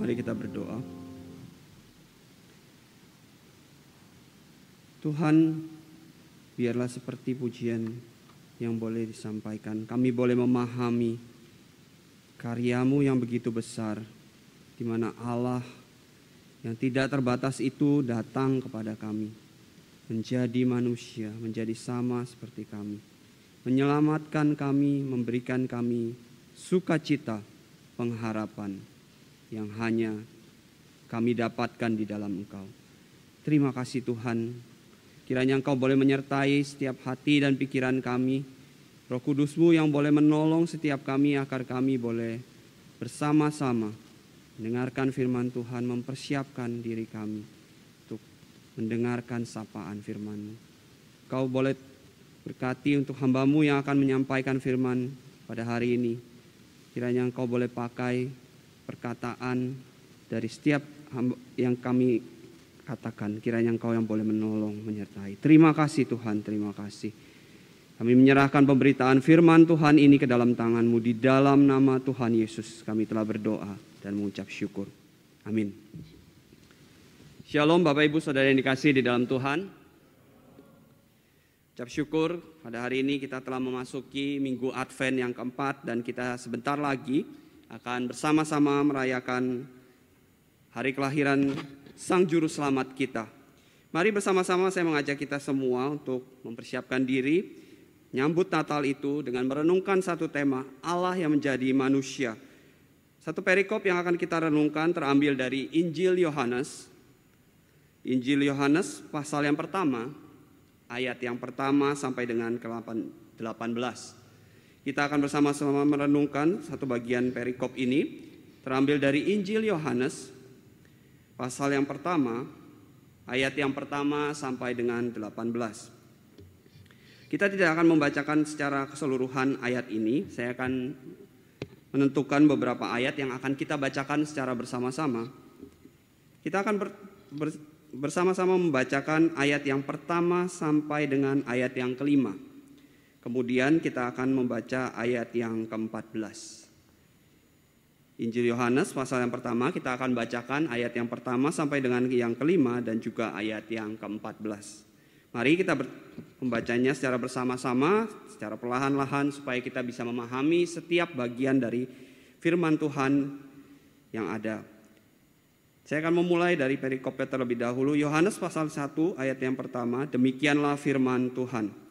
Mari kita berdoa. Tuhan, biarlah seperti pujian yang boleh disampaikan. Kami boleh memahami karyamu yang begitu besar, di mana Allah yang tidak terbatas itu datang kepada kami, menjadi manusia, menjadi sama seperti kami, menyelamatkan kami, memberikan kami sukacita, pengharapan yang hanya kami dapatkan di dalam Engkau. Terima kasih Tuhan, kiranya Engkau boleh menyertai setiap hati dan pikiran kami, Roh Kudusmu yang boleh menolong setiap kami agar kami boleh bersama-sama mendengarkan firman Tuhan, mempersiapkan diri kami untuk mendengarkan sapaan firman Kau boleh berkati untuk hambamu yang akan menyampaikan firman pada hari ini. Kiranya engkau boleh pakai perkataan dari setiap yang kami katakan. Kiranya engkau yang boleh menolong, menyertai. Terima kasih Tuhan, terima kasih. Kami menyerahkan pemberitaan firman Tuhan ini ke dalam tanganmu di dalam nama Tuhan Yesus. Kami telah berdoa dan mengucap syukur. Amin. Shalom Bapak Ibu Saudara yang dikasih di dalam Tuhan. Ucap syukur pada hari ini kita telah memasuki minggu Advent yang keempat dan kita sebentar lagi akan bersama-sama merayakan hari kelahiran Sang Juru Selamat kita. Mari bersama-sama saya mengajak kita semua untuk mempersiapkan diri nyambut Natal itu dengan merenungkan satu tema Allah yang menjadi manusia satu perikop yang akan kita renungkan terambil dari Injil Yohanes. Injil Yohanes pasal yang pertama, ayat yang pertama sampai dengan ke-18. Kita akan bersama-sama merenungkan satu bagian perikop ini terambil dari Injil Yohanes pasal yang pertama, ayat yang pertama sampai dengan 18. Kita tidak akan membacakan secara keseluruhan ayat ini, saya akan menentukan beberapa ayat yang akan kita bacakan secara bersama-sama. Kita akan ber, ber, bersama-sama membacakan ayat yang pertama sampai dengan ayat yang kelima. Kemudian kita akan membaca ayat yang ke-14. Injil Yohanes pasal yang pertama kita akan bacakan ayat yang pertama sampai dengan yang kelima dan juga ayat yang ke-14. Mari kita membacanya secara bersama-sama, secara perlahan-lahan supaya kita bisa memahami setiap bagian dari firman Tuhan yang ada. Saya akan memulai dari perikopnya terlebih dahulu. Yohanes pasal 1 ayat yang pertama, demikianlah firman Tuhan.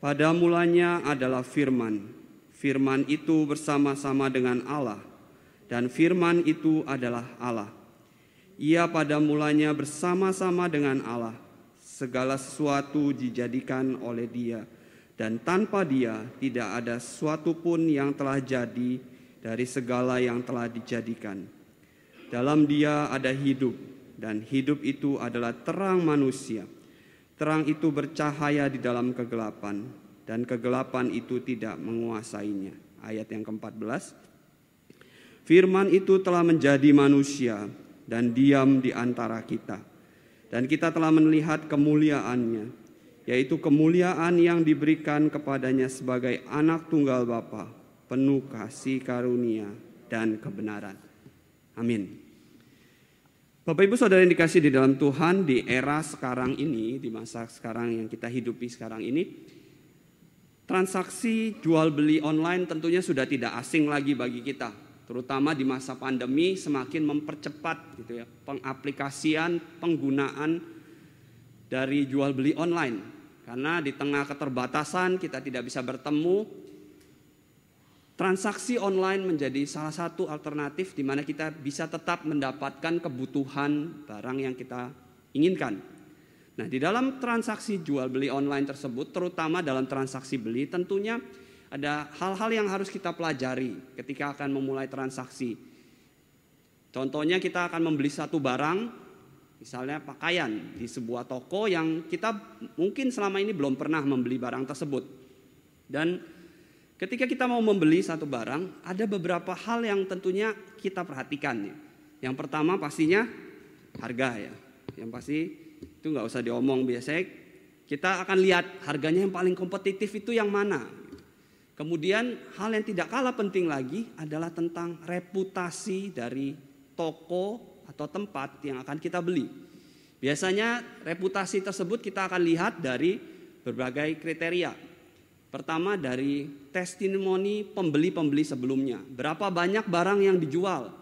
Pada mulanya adalah firman. Firman itu bersama-sama dengan Allah dan firman itu adalah Allah. Ia pada mulanya bersama-sama dengan Allah segala sesuatu dijadikan oleh Dia, dan tanpa Dia tidak ada sesuatu pun yang telah jadi dari segala yang telah dijadikan. Dalam Dia ada hidup, dan hidup itu adalah terang manusia. Terang itu bercahaya di dalam kegelapan, dan kegelapan itu tidak menguasainya. Ayat yang ke-14. Firman itu telah menjadi manusia dan diam di antara kita dan kita telah melihat kemuliaannya, yaitu kemuliaan yang diberikan kepadanya sebagai anak tunggal Bapa, penuh kasih karunia dan kebenaran. Amin. Bapak Ibu Saudara yang dikasih di dalam Tuhan di era sekarang ini, di masa sekarang yang kita hidupi sekarang ini, transaksi jual beli online tentunya sudah tidak asing lagi bagi kita terutama di masa pandemi semakin mempercepat gitu ya pengaplikasian penggunaan dari jual beli online. Karena di tengah keterbatasan kita tidak bisa bertemu transaksi online menjadi salah satu alternatif di mana kita bisa tetap mendapatkan kebutuhan barang yang kita inginkan. Nah, di dalam transaksi jual beli online tersebut terutama dalam transaksi beli tentunya ada hal-hal yang harus kita pelajari ketika akan memulai transaksi. Contohnya kita akan membeli satu barang, misalnya pakaian di sebuah toko yang kita mungkin selama ini belum pernah membeli barang tersebut. Dan ketika kita mau membeli satu barang, ada beberapa hal yang tentunya kita perhatikan. Yang pertama pastinya harga ya. Yang pasti itu nggak usah diomong biasanya kita akan lihat harganya yang paling kompetitif itu yang mana Kemudian hal yang tidak kalah penting lagi adalah tentang reputasi dari toko atau tempat yang akan kita beli. Biasanya reputasi tersebut kita akan lihat dari berbagai kriteria. Pertama dari testimoni pembeli-pembeli sebelumnya. Berapa banyak barang yang dijual?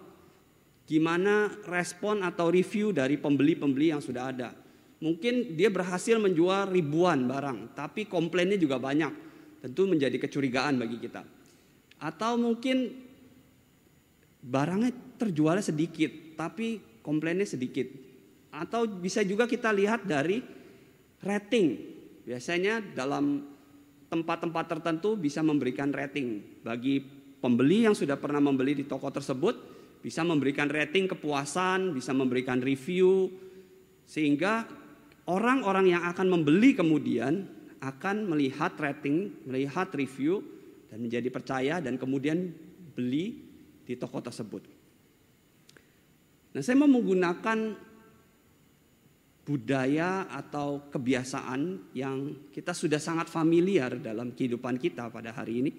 Gimana respon atau review dari pembeli-pembeli yang sudah ada? Mungkin dia berhasil menjual ribuan barang, tapi komplainnya juga banyak. Tentu menjadi kecurigaan bagi kita. Atau mungkin barangnya terjualnya sedikit, tapi komplainnya sedikit. Atau bisa juga kita lihat dari rating. Biasanya dalam tempat-tempat tertentu bisa memberikan rating bagi pembeli yang sudah pernah membeli di toko tersebut bisa memberikan rating kepuasan, bisa memberikan review, sehingga orang-orang yang akan membeli kemudian akan melihat rating, melihat review, dan menjadi percaya dan kemudian beli di toko tersebut. Nah, saya mau menggunakan budaya atau kebiasaan yang kita sudah sangat familiar dalam kehidupan kita pada hari ini.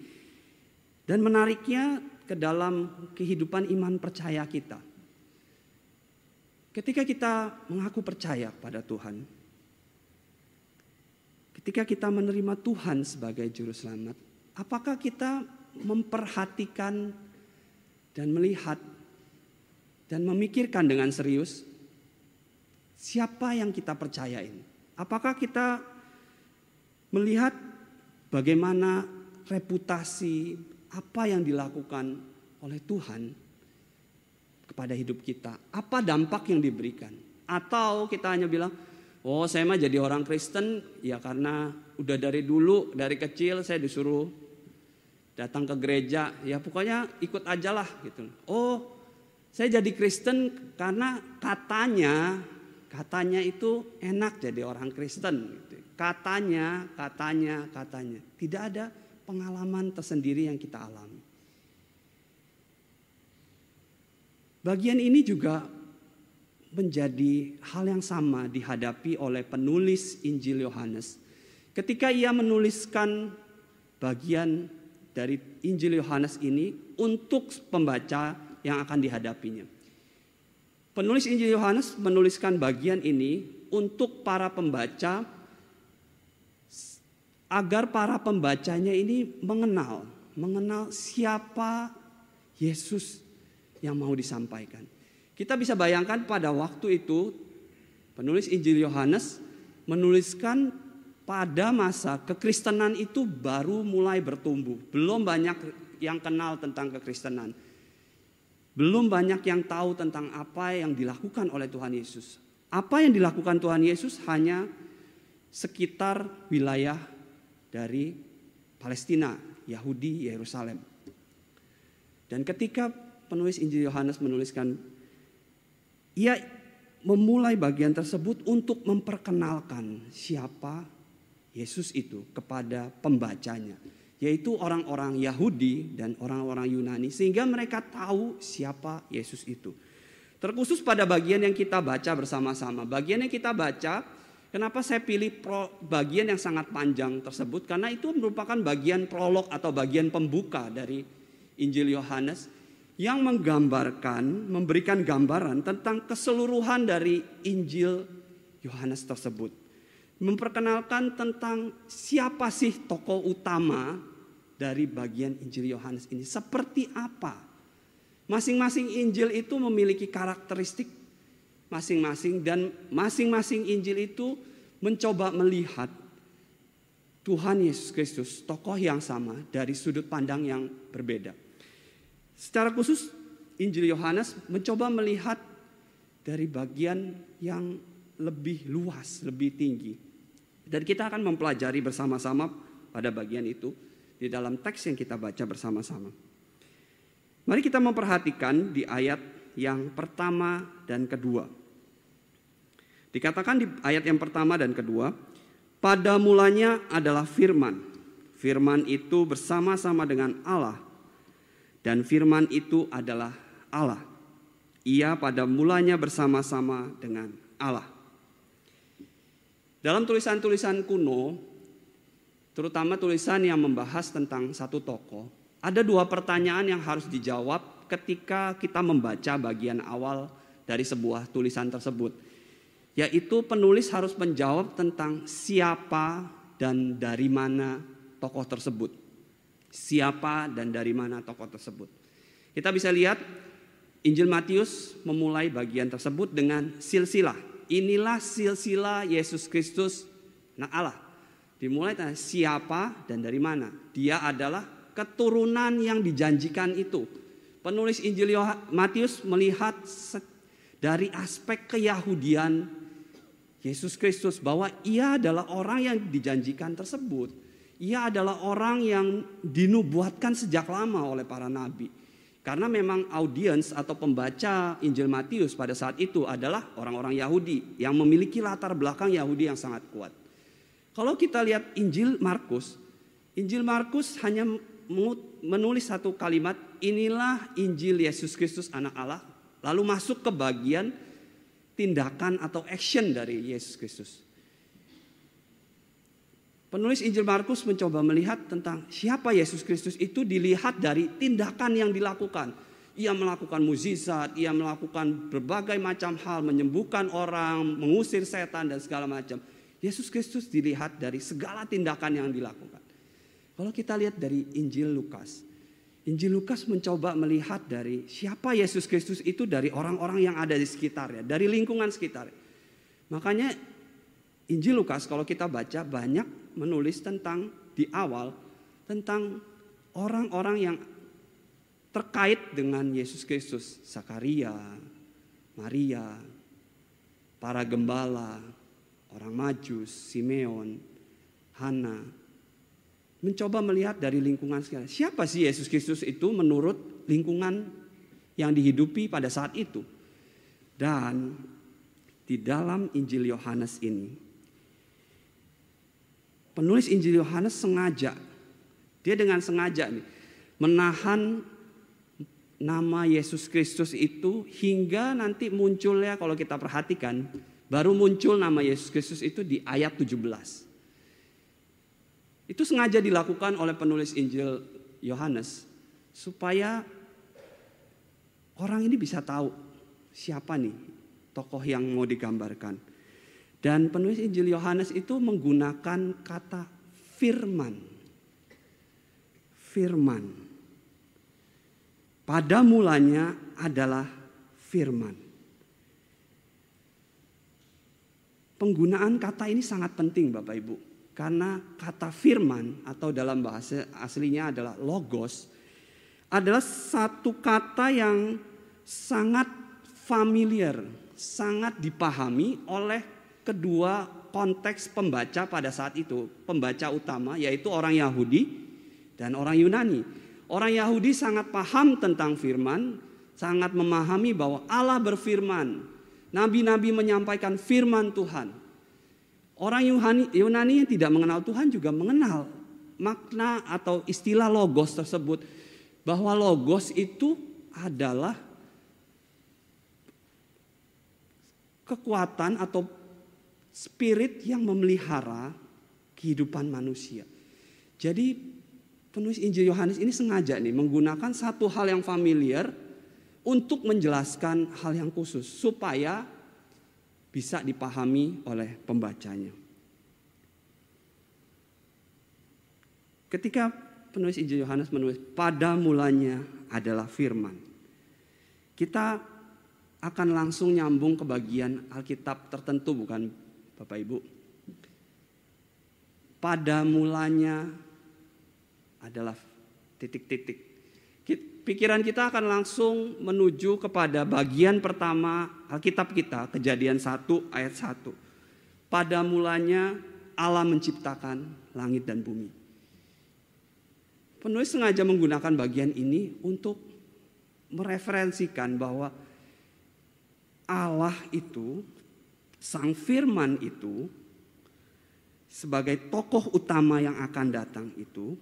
Dan menariknya ke dalam kehidupan iman percaya kita. Ketika kita mengaku percaya pada Tuhan, ketika kita menerima Tuhan sebagai juru selamat, apakah kita memperhatikan dan melihat dan memikirkan dengan serius siapa yang kita percayain? Apakah kita melihat bagaimana reputasi, apa yang dilakukan oleh Tuhan kepada hidup kita, apa dampak yang diberikan. Atau kita hanya bilang, oh saya mah jadi orang Kristen ya karena udah dari dulu, dari kecil saya disuruh datang ke gereja, ya pokoknya ikut aja lah gitu. Oh saya jadi Kristen karena katanya, katanya itu enak jadi orang Kristen. Gitu. Katanya, katanya, katanya. Tidak ada pengalaman tersendiri yang kita alami. Bagian ini juga menjadi hal yang sama dihadapi oleh penulis Injil Yohanes. Ketika ia menuliskan bagian dari Injil Yohanes ini untuk pembaca yang akan dihadapinya. Penulis Injil Yohanes menuliskan bagian ini untuk para pembaca agar para pembacanya ini mengenal, mengenal siapa Yesus yang mau disampaikan. Kita bisa bayangkan pada waktu itu penulis Injil Yohanes menuliskan pada masa kekristenan itu baru mulai bertumbuh. Belum banyak yang kenal tentang kekristenan. Belum banyak yang tahu tentang apa yang dilakukan oleh Tuhan Yesus. Apa yang dilakukan Tuhan Yesus hanya sekitar wilayah dari Palestina, Yahudi, Yerusalem. Dan ketika penulis Injil Yohanes menuliskan, ia memulai bagian tersebut untuk memperkenalkan siapa Yesus itu kepada pembacanya, yaitu orang-orang Yahudi dan orang-orang Yunani, sehingga mereka tahu siapa Yesus itu. Terkhusus pada bagian yang kita baca bersama-sama, bagian yang kita baca Kenapa saya pilih pro, bagian yang sangat panjang tersebut? Karena itu merupakan bagian prolog atau bagian pembuka dari Injil Yohanes yang menggambarkan, memberikan gambaran tentang keseluruhan dari Injil Yohanes tersebut. Memperkenalkan tentang siapa sih tokoh utama dari bagian Injil Yohanes ini. Seperti apa? Masing-masing Injil itu memiliki karakteristik masing-masing dan masing-masing Injil itu mencoba melihat Tuhan Yesus Kristus, tokoh yang sama dari sudut pandang yang berbeda. Secara khusus Injil Yohanes mencoba melihat dari bagian yang lebih luas, lebih tinggi. Dan kita akan mempelajari bersama-sama pada bagian itu di dalam teks yang kita baca bersama-sama. Mari kita memperhatikan di ayat yang pertama dan kedua. Dikatakan di ayat yang pertama dan kedua, pada mulanya adalah firman. Firman itu bersama-sama dengan Allah dan firman itu adalah Allah. Ia pada mulanya bersama-sama dengan Allah. Dalam tulisan-tulisan kuno, terutama tulisan yang membahas tentang satu tokoh, ada dua pertanyaan yang harus dijawab ketika kita membaca bagian awal dari sebuah tulisan tersebut, yaitu penulis harus menjawab tentang siapa dan dari mana tokoh tersebut. Siapa dan dari mana tokoh tersebut. Kita bisa lihat Injil Matius memulai bagian tersebut dengan silsilah. Inilah silsilah Yesus Kristus, anak Allah. Dimulai dengan siapa dan dari mana. Dia adalah keturunan yang dijanjikan itu. Penulis Injil Matius melihat dari aspek keyahudian Yesus Kristus bahwa ia adalah orang yang dijanjikan tersebut. Ia adalah orang yang dinubuatkan sejak lama oleh para nabi. Karena memang audiens atau pembaca Injil Matius pada saat itu adalah orang-orang Yahudi yang memiliki latar belakang Yahudi yang sangat kuat. Kalau kita lihat Injil Markus, Injil Markus hanya menulis satu kalimat, inilah Injil Yesus Kristus anak Allah, lalu masuk ke bagian tindakan atau action dari Yesus Kristus. Penulis Injil Markus mencoba melihat tentang siapa Yesus Kristus itu dilihat dari tindakan yang dilakukan. Ia melakukan mukjizat, ia melakukan berbagai macam hal, menyembuhkan orang, mengusir setan dan segala macam. Yesus Kristus dilihat dari segala tindakan yang dilakukan. Kalau kita lihat dari Injil Lukas, Injil Lukas mencoba melihat dari siapa Yesus Kristus itu dari orang-orang yang ada di sekitarnya, dari lingkungan sekitar. Makanya Injil Lukas kalau kita baca banyak menulis tentang di awal tentang orang-orang yang terkait dengan Yesus Kristus, Sakaria, Maria, para gembala, orang Majus, Simeon, Hana, mencoba melihat dari lingkungan sekitar. Siapa sih Yesus Kristus itu menurut lingkungan yang dihidupi pada saat itu? Dan di dalam Injil Yohanes ini Penulis Injil Yohanes sengaja, dia dengan sengaja nih, menahan nama Yesus Kristus itu hingga nanti munculnya kalau kita perhatikan baru muncul nama Yesus Kristus itu di ayat 17. Itu sengaja dilakukan oleh penulis Injil Yohanes supaya orang ini bisa tahu siapa nih tokoh yang mau digambarkan. Dan penulis Injil Yohanes itu menggunakan kata firman. Firman. Pada mulanya adalah firman. Penggunaan kata ini sangat penting Bapak Ibu. Karena kata firman atau dalam bahasa aslinya adalah logos adalah satu kata yang sangat familiar, sangat dipahami oleh kedua konteks pembaca pada saat itu, pembaca utama yaitu orang Yahudi dan orang Yunani. Orang Yahudi sangat paham tentang firman, sangat memahami bahwa Allah berfirman. Nabi-nabi menyampaikan firman Tuhan. Orang Yunani yang tidak mengenal Tuhan juga mengenal makna atau istilah logos tersebut bahwa logos itu adalah kekuatan atau spirit yang memelihara kehidupan manusia. Jadi penulis Injil Yohanes ini sengaja nih menggunakan satu hal yang familiar untuk menjelaskan hal yang khusus supaya bisa dipahami oleh pembacanya. Ketika penulis Injil Yohanes menulis pada mulanya adalah firman. Kita akan langsung nyambung ke bagian Alkitab tertentu bukan Bapak Ibu. Pada mulanya adalah titik-titik. Pikiran kita akan langsung menuju kepada bagian pertama Alkitab kita, kejadian 1 ayat 1. Pada mulanya Allah menciptakan langit dan bumi. Penulis sengaja menggunakan bagian ini untuk mereferensikan bahwa Allah itu Sang Firman itu sebagai tokoh utama yang akan datang itu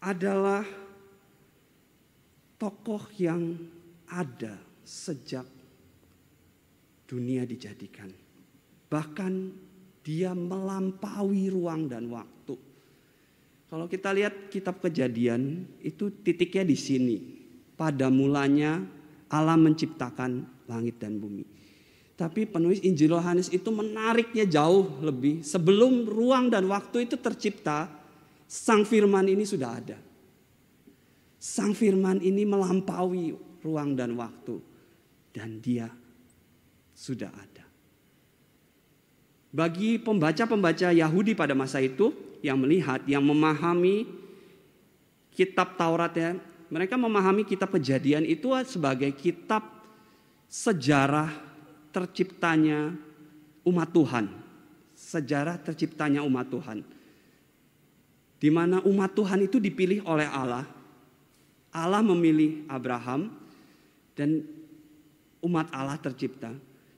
adalah tokoh yang ada sejak dunia dijadikan. Bahkan dia melampaui ruang dan waktu. Kalau kita lihat kitab kejadian itu titiknya di sini. pada mulanya Allah menciptakan langit dan bumi. Tapi penulis Injil Yohanes itu menariknya jauh lebih. Sebelum ruang dan waktu itu tercipta, Sang Firman ini sudah ada. Sang Firman ini melampaui ruang dan waktu. Dan dia sudah ada. Bagi pembaca-pembaca Yahudi pada masa itu yang melihat, yang memahami kitab Taurat ya, mereka memahami kitab Kejadian itu sebagai kitab sejarah terciptanya umat Tuhan. Sejarah terciptanya umat Tuhan. Di mana umat Tuhan itu dipilih oleh Allah. Allah memilih Abraham dan umat Allah tercipta.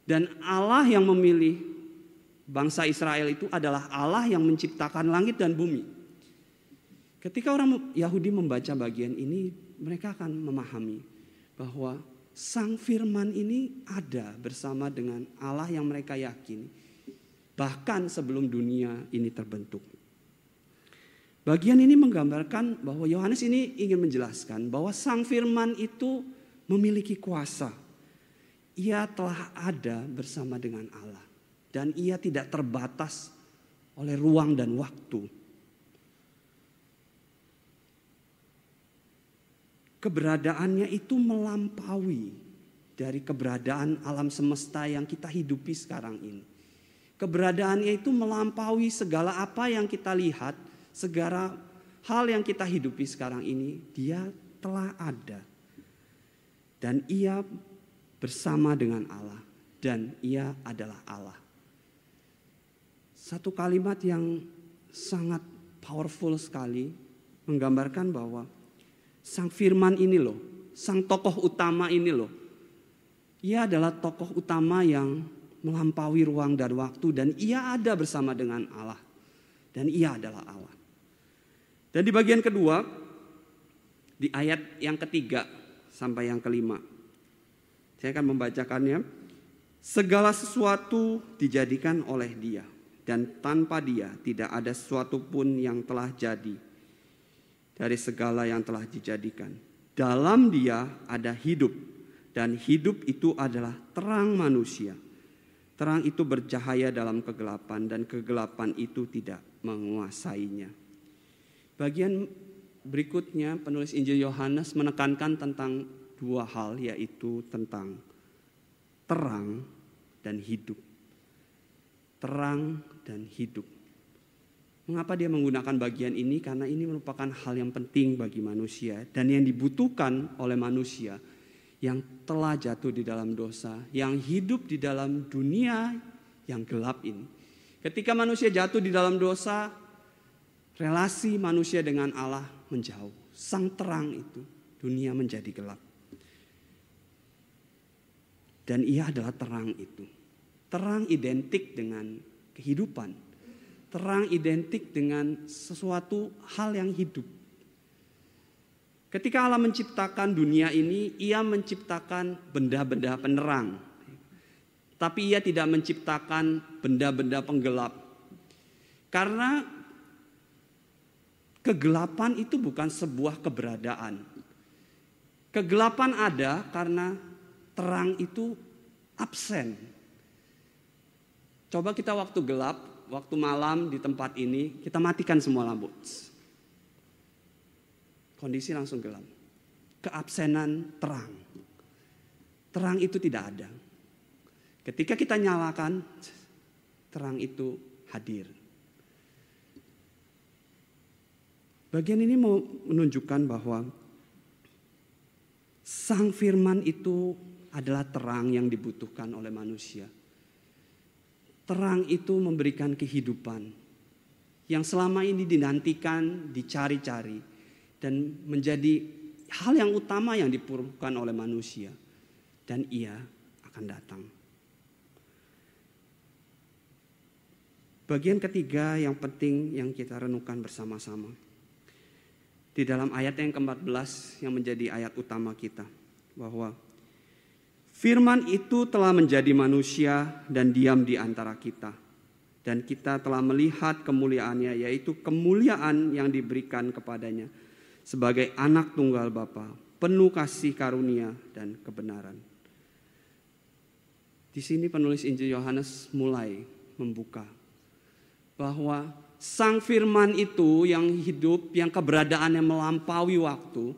Dan Allah yang memilih bangsa Israel itu adalah Allah yang menciptakan langit dan bumi. Ketika orang Yahudi membaca bagian ini, mereka akan memahami bahwa Sang Firman ini ada bersama dengan Allah yang mereka yakini, bahkan sebelum dunia ini terbentuk. Bagian ini menggambarkan bahwa Yohanes ini ingin menjelaskan bahwa Sang Firman itu memiliki kuasa ia telah ada bersama dengan Allah dan ia tidak terbatas oleh ruang dan waktu. Keberadaannya itu melampaui dari keberadaan alam semesta yang kita hidupi sekarang ini. Keberadaannya itu melampaui segala apa yang kita lihat, segala hal yang kita hidupi sekarang ini, dia telah ada. Dan ia bersama dengan Allah dan ia adalah Allah. Satu kalimat yang sangat powerful sekali menggambarkan bahwa sang firman ini loh, sang tokoh utama ini loh. Ia adalah tokoh utama yang melampaui ruang dan waktu dan ia ada bersama dengan Allah. Dan ia adalah Allah. Dan di bagian kedua, di ayat yang ketiga sampai yang kelima. Saya akan membacakannya. Segala sesuatu dijadikan oleh Dia, dan tanpa Dia tidak ada sesuatu pun yang telah jadi dari segala yang telah dijadikan. Dalam Dia ada hidup, dan hidup itu adalah terang manusia. Terang itu bercahaya dalam kegelapan, dan kegelapan itu tidak menguasainya. Bagian berikutnya, penulis Injil Yohanes menekankan tentang dua hal yaitu tentang terang dan hidup. Terang dan hidup. Mengapa dia menggunakan bagian ini? Karena ini merupakan hal yang penting bagi manusia dan yang dibutuhkan oleh manusia yang telah jatuh di dalam dosa, yang hidup di dalam dunia yang gelap ini. Ketika manusia jatuh di dalam dosa, relasi manusia dengan Allah menjauh. Sang terang itu, dunia menjadi gelap. Dan ia adalah terang itu. Terang identik dengan kehidupan. Terang identik dengan sesuatu hal yang hidup. Ketika Allah menciptakan dunia ini, ia menciptakan benda-benda penerang. Tapi ia tidak menciptakan benda-benda penggelap. Karena kegelapan itu bukan sebuah keberadaan. Kegelapan ada karena terang itu absen. Coba kita waktu gelap, waktu malam di tempat ini, kita matikan semua lampu. Kondisi langsung gelap. Keabsenan terang. Terang itu tidak ada. Ketika kita nyalakan, terang itu hadir. Bagian ini mau menunjukkan bahwa Sang Firman itu adalah terang yang dibutuhkan oleh manusia. Terang itu memberikan kehidupan yang selama ini dinantikan, dicari-cari, dan menjadi hal yang utama yang diperlukan oleh manusia. Dan ia akan datang. Bagian ketiga yang penting yang kita renungkan bersama-sama. Di dalam ayat yang ke-14 yang menjadi ayat utama kita. Bahwa Firman itu telah menjadi manusia dan diam di antara kita. Dan kita telah melihat kemuliaannya, yaitu kemuliaan yang diberikan kepadanya sebagai anak tunggal Bapa, penuh kasih karunia dan kebenaran. Di sini penulis Injil Yohanes mulai membuka bahwa sang firman itu yang hidup, yang keberadaannya melampaui waktu,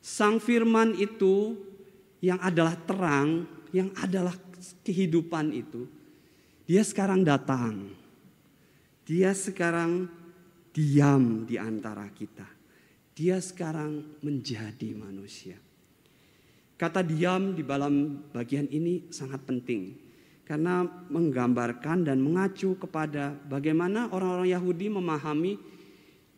sang firman itu yang adalah terang, yang adalah kehidupan itu, dia sekarang datang. Dia sekarang diam di antara kita. Dia sekarang menjadi manusia. Kata diam di dalam bagian ini sangat penting karena menggambarkan dan mengacu kepada bagaimana orang-orang Yahudi memahami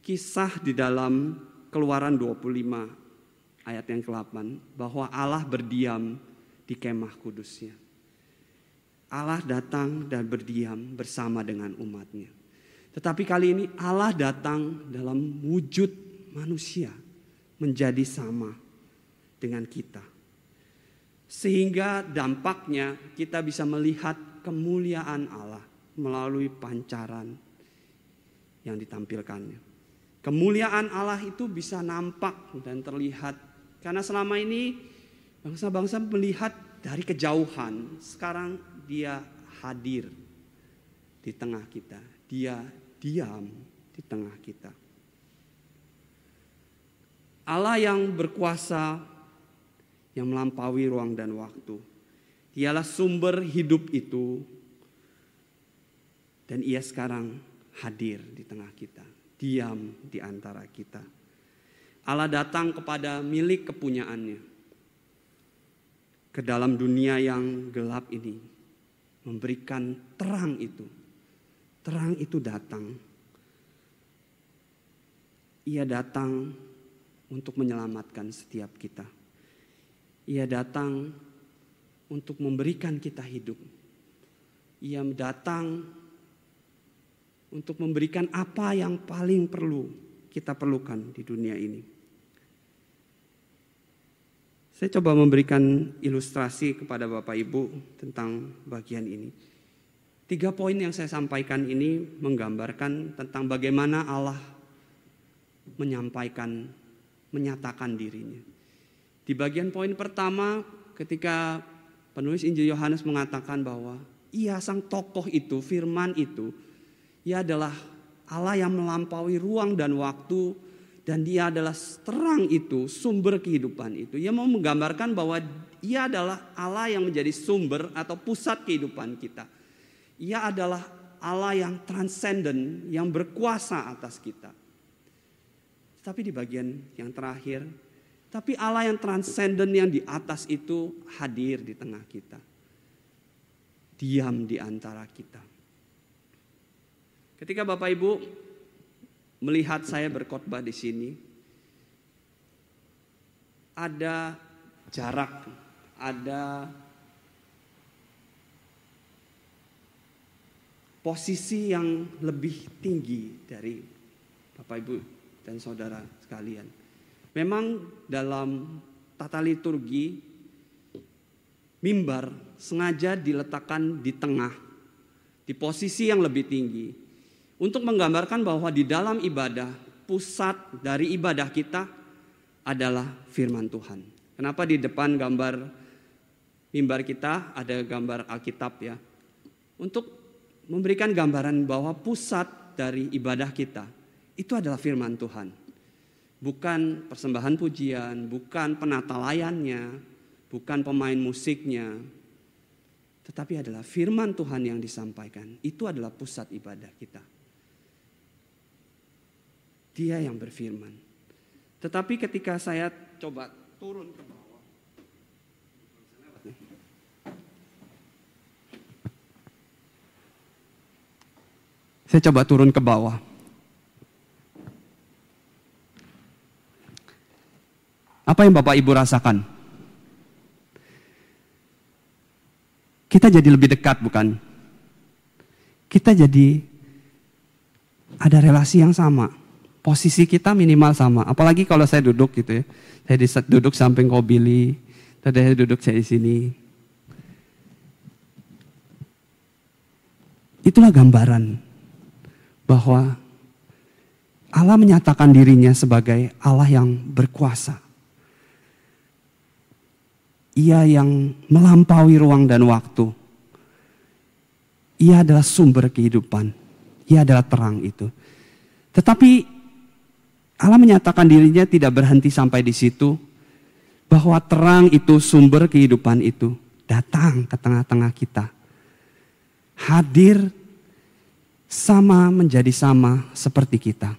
kisah di dalam Keluaran 25 ayat yang ke-8 bahwa Allah berdiam di kemah kudusnya. Allah datang dan berdiam bersama dengan umatnya. Tetapi kali ini Allah datang dalam wujud manusia menjadi sama dengan kita. Sehingga dampaknya kita bisa melihat kemuliaan Allah melalui pancaran yang ditampilkannya. Kemuliaan Allah itu bisa nampak dan terlihat karena selama ini bangsa-bangsa melihat dari kejauhan. Sekarang dia hadir di tengah kita. Dia diam di tengah kita. Allah yang berkuasa yang melampaui ruang dan waktu. Dialah sumber hidup itu. Dan ia sekarang hadir di tengah kita. Diam di antara kita. Allah datang kepada milik kepunyaannya. Ke dalam dunia yang gelap ini. Memberikan terang itu. Terang itu datang. Ia datang untuk menyelamatkan setiap kita ia datang untuk memberikan kita hidup. Ia datang untuk memberikan apa yang paling perlu kita perlukan di dunia ini. Saya coba memberikan ilustrasi kepada Bapak Ibu tentang bagian ini. Tiga poin yang saya sampaikan ini menggambarkan tentang bagaimana Allah menyampaikan, menyatakan dirinya. Di bagian poin pertama ketika penulis Injil Yohanes mengatakan bahwa ia sang tokoh itu, firman itu, ia adalah Allah yang melampaui ruang dan waktu dan dia adalah terang itu, sumber kehidupan itu. Ia mau menggambarkan bahwa ia adalah Allah yang menjadi sumber atau pusat kehidupan kita. Ia adalah Allah yang transcendent, yang berkuasa atas kita. Tapi di bagian yang terakhir, tapi Allah yang transenden yang di atas itu hadir di tengah kita. Diam di antara kita. Ketika Bapak Ibu melihat saya berkhotbah di sini, ada jarak, ada posisi yang lebih tinggi dari Bapak Ibu dan saudara sekalian. Memang dalam tata liturgi mimbar sengaja diletakkan di tengah, di posisi yang lebih tinggi, untuk menggambarkan bahwa di dalam ibadah pusat dari ibadah kita adalah firman Tuhan. Kenapa di depan gambar mimbar kita ada gambar Alkitab ya? Untuk memberikan gambaran bahwa pusat dari ibadah kita itu adalah firman Tuhan bukan persembahan pujian, bukan penata layannya, bukan pemain musiknya, tetapi adalah firman Tuhan yang disampaikan. Itu adalah pusat ibadah kita. Dia yang berfirman. Tetapi ketika saya coba turun ke bawah, saya coba turun ke bawah. Apa yang Bapak Ibu rasakan? Kita jadi lebih dekat bukan? Kita jadi ada relasi yang sama. Posisi kita minimal sama. Apalagi kalau saya duduk gitu ya. Saya duduk samping Kobili. Tadi saya duduk saya di sini. Itulah gambaran bahwa Allah menyatakan dirinya sebagai Allah yang berkuasa Ia yang melampaui ruang dan waktu. Ia adalah sumber kehidupan. Ia adalah terang itu. Tetapi Allah menyatakan dirinya tidak berhenti sampai di situ. Bahwa terang itu sumber kehidupan itu datang ke tengah-tengah kita. Hadir sama menjadi sama seperti kita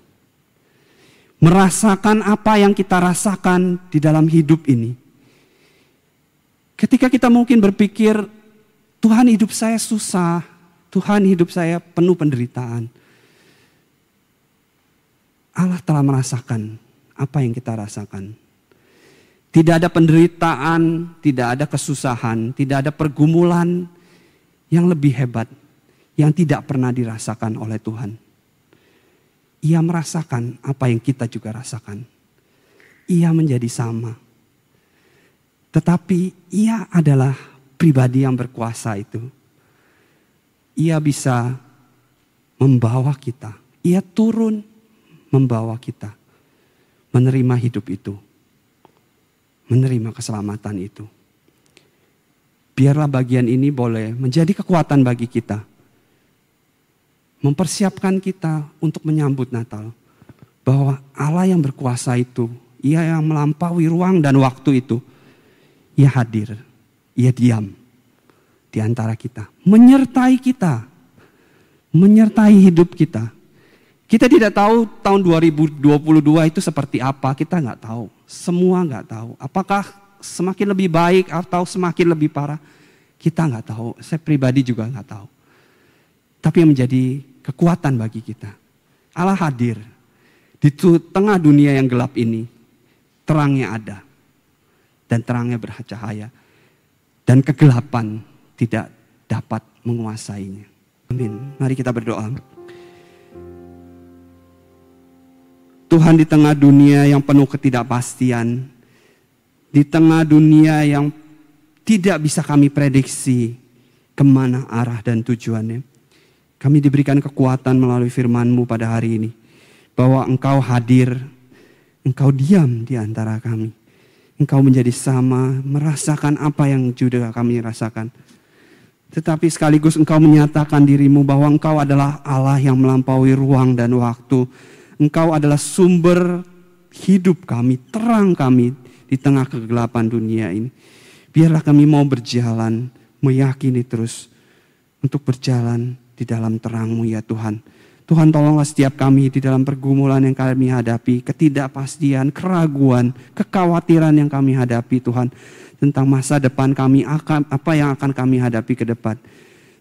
merasakan apa yang kita rasakan di dalam hidup ini. Ketika kita mungkin berpikir, Tuhan hidup saya susah, Tuhan hidup saya penuh penderitaan. Allah telah merasakan apa yang kita rasakan. Tidak ada penderitaan, tidak ada kesusahan, tidak ada pergumulan yang lebih hebat yang tidak pernah dirasakan oleh Tuhan. Ia merasakan apa yang kita juga rasakan. Ia menjadi sama. Tetapi ia adalah pribadi yang berkuasa itu. Ia bisa membawa kita. Ia turun membawa kita. Menerima hidup itu. Menerima keselamatan itu. Biarlah bagian ini boleh menjadi kekuatan bagi kita mempersiapkan kita untuk menyambut Natal. Bahwa Allah yang berkuasa itu, ia yang melampaui ruang dan waktu itu, ia hadir, ia diam di antara kita, menyertai kita, menyertai hidup kita. Kita tidak tahu tahun 2022 itu seperti apa, kita nggak tahu. Semua nggak tahu. Apakah semakin lebih baik atau semakin lebih parah? Kita nggak tahu. Saya pribadi juga nggak tahu. Tapi yang menjadi kekuatan bagi kita. Allah hadir di tengah dunia yang gelap ini. Terangnya ada dan terangnya bercahaya dan kegelapan tidak dapat menguasainya. Amin. Mari kita berdoa. Tuhan di tengah dunia yang penuh ketidakpastian, di tengah dunia yang tidak bisa kami prediksi ke mana arah dan tujuannya. Kami diberikan kekuatan melalui firman-Mu pada hari ini. Bahwa Engkau hadir, Engkau diam di antara kami. Engkau menjadi sama, merasakan apa yang juga kami rasakan. Tetapi sekaligus engkau menyatakan dirimu bahwa engkau adalah Allah yang melampaui ruang dan waktu. Engkau adalah sumber hidup kami, terang kami di tengah kegelapan dunia ini. Biarlah kami mau berjalan, meyakini terus untuk berjalan di dalam terangmu ya Tuhan. Tuhan tolonglah setiap kami di dalam pergumulan yang kami hadapi, ketidakpastian, keraguan, kekhawatiran yang kami hadapi Tuhan. Tentang masa depan kami, apa yang akan kami hadapi ke depan.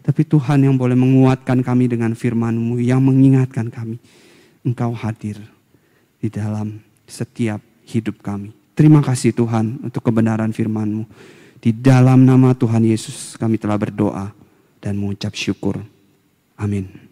Tapi Tuhan yang boleh menguatkan kami dengan firman-Mu, yang mengingatkan kami. Engkau hadir di dalam setiap hidup kami. Terima kasih Tuhan untuk kebenaran firman-Mu. Di dalam nama Tuhan Yesus kami telah berdoa dan mengucap syukur. Amin.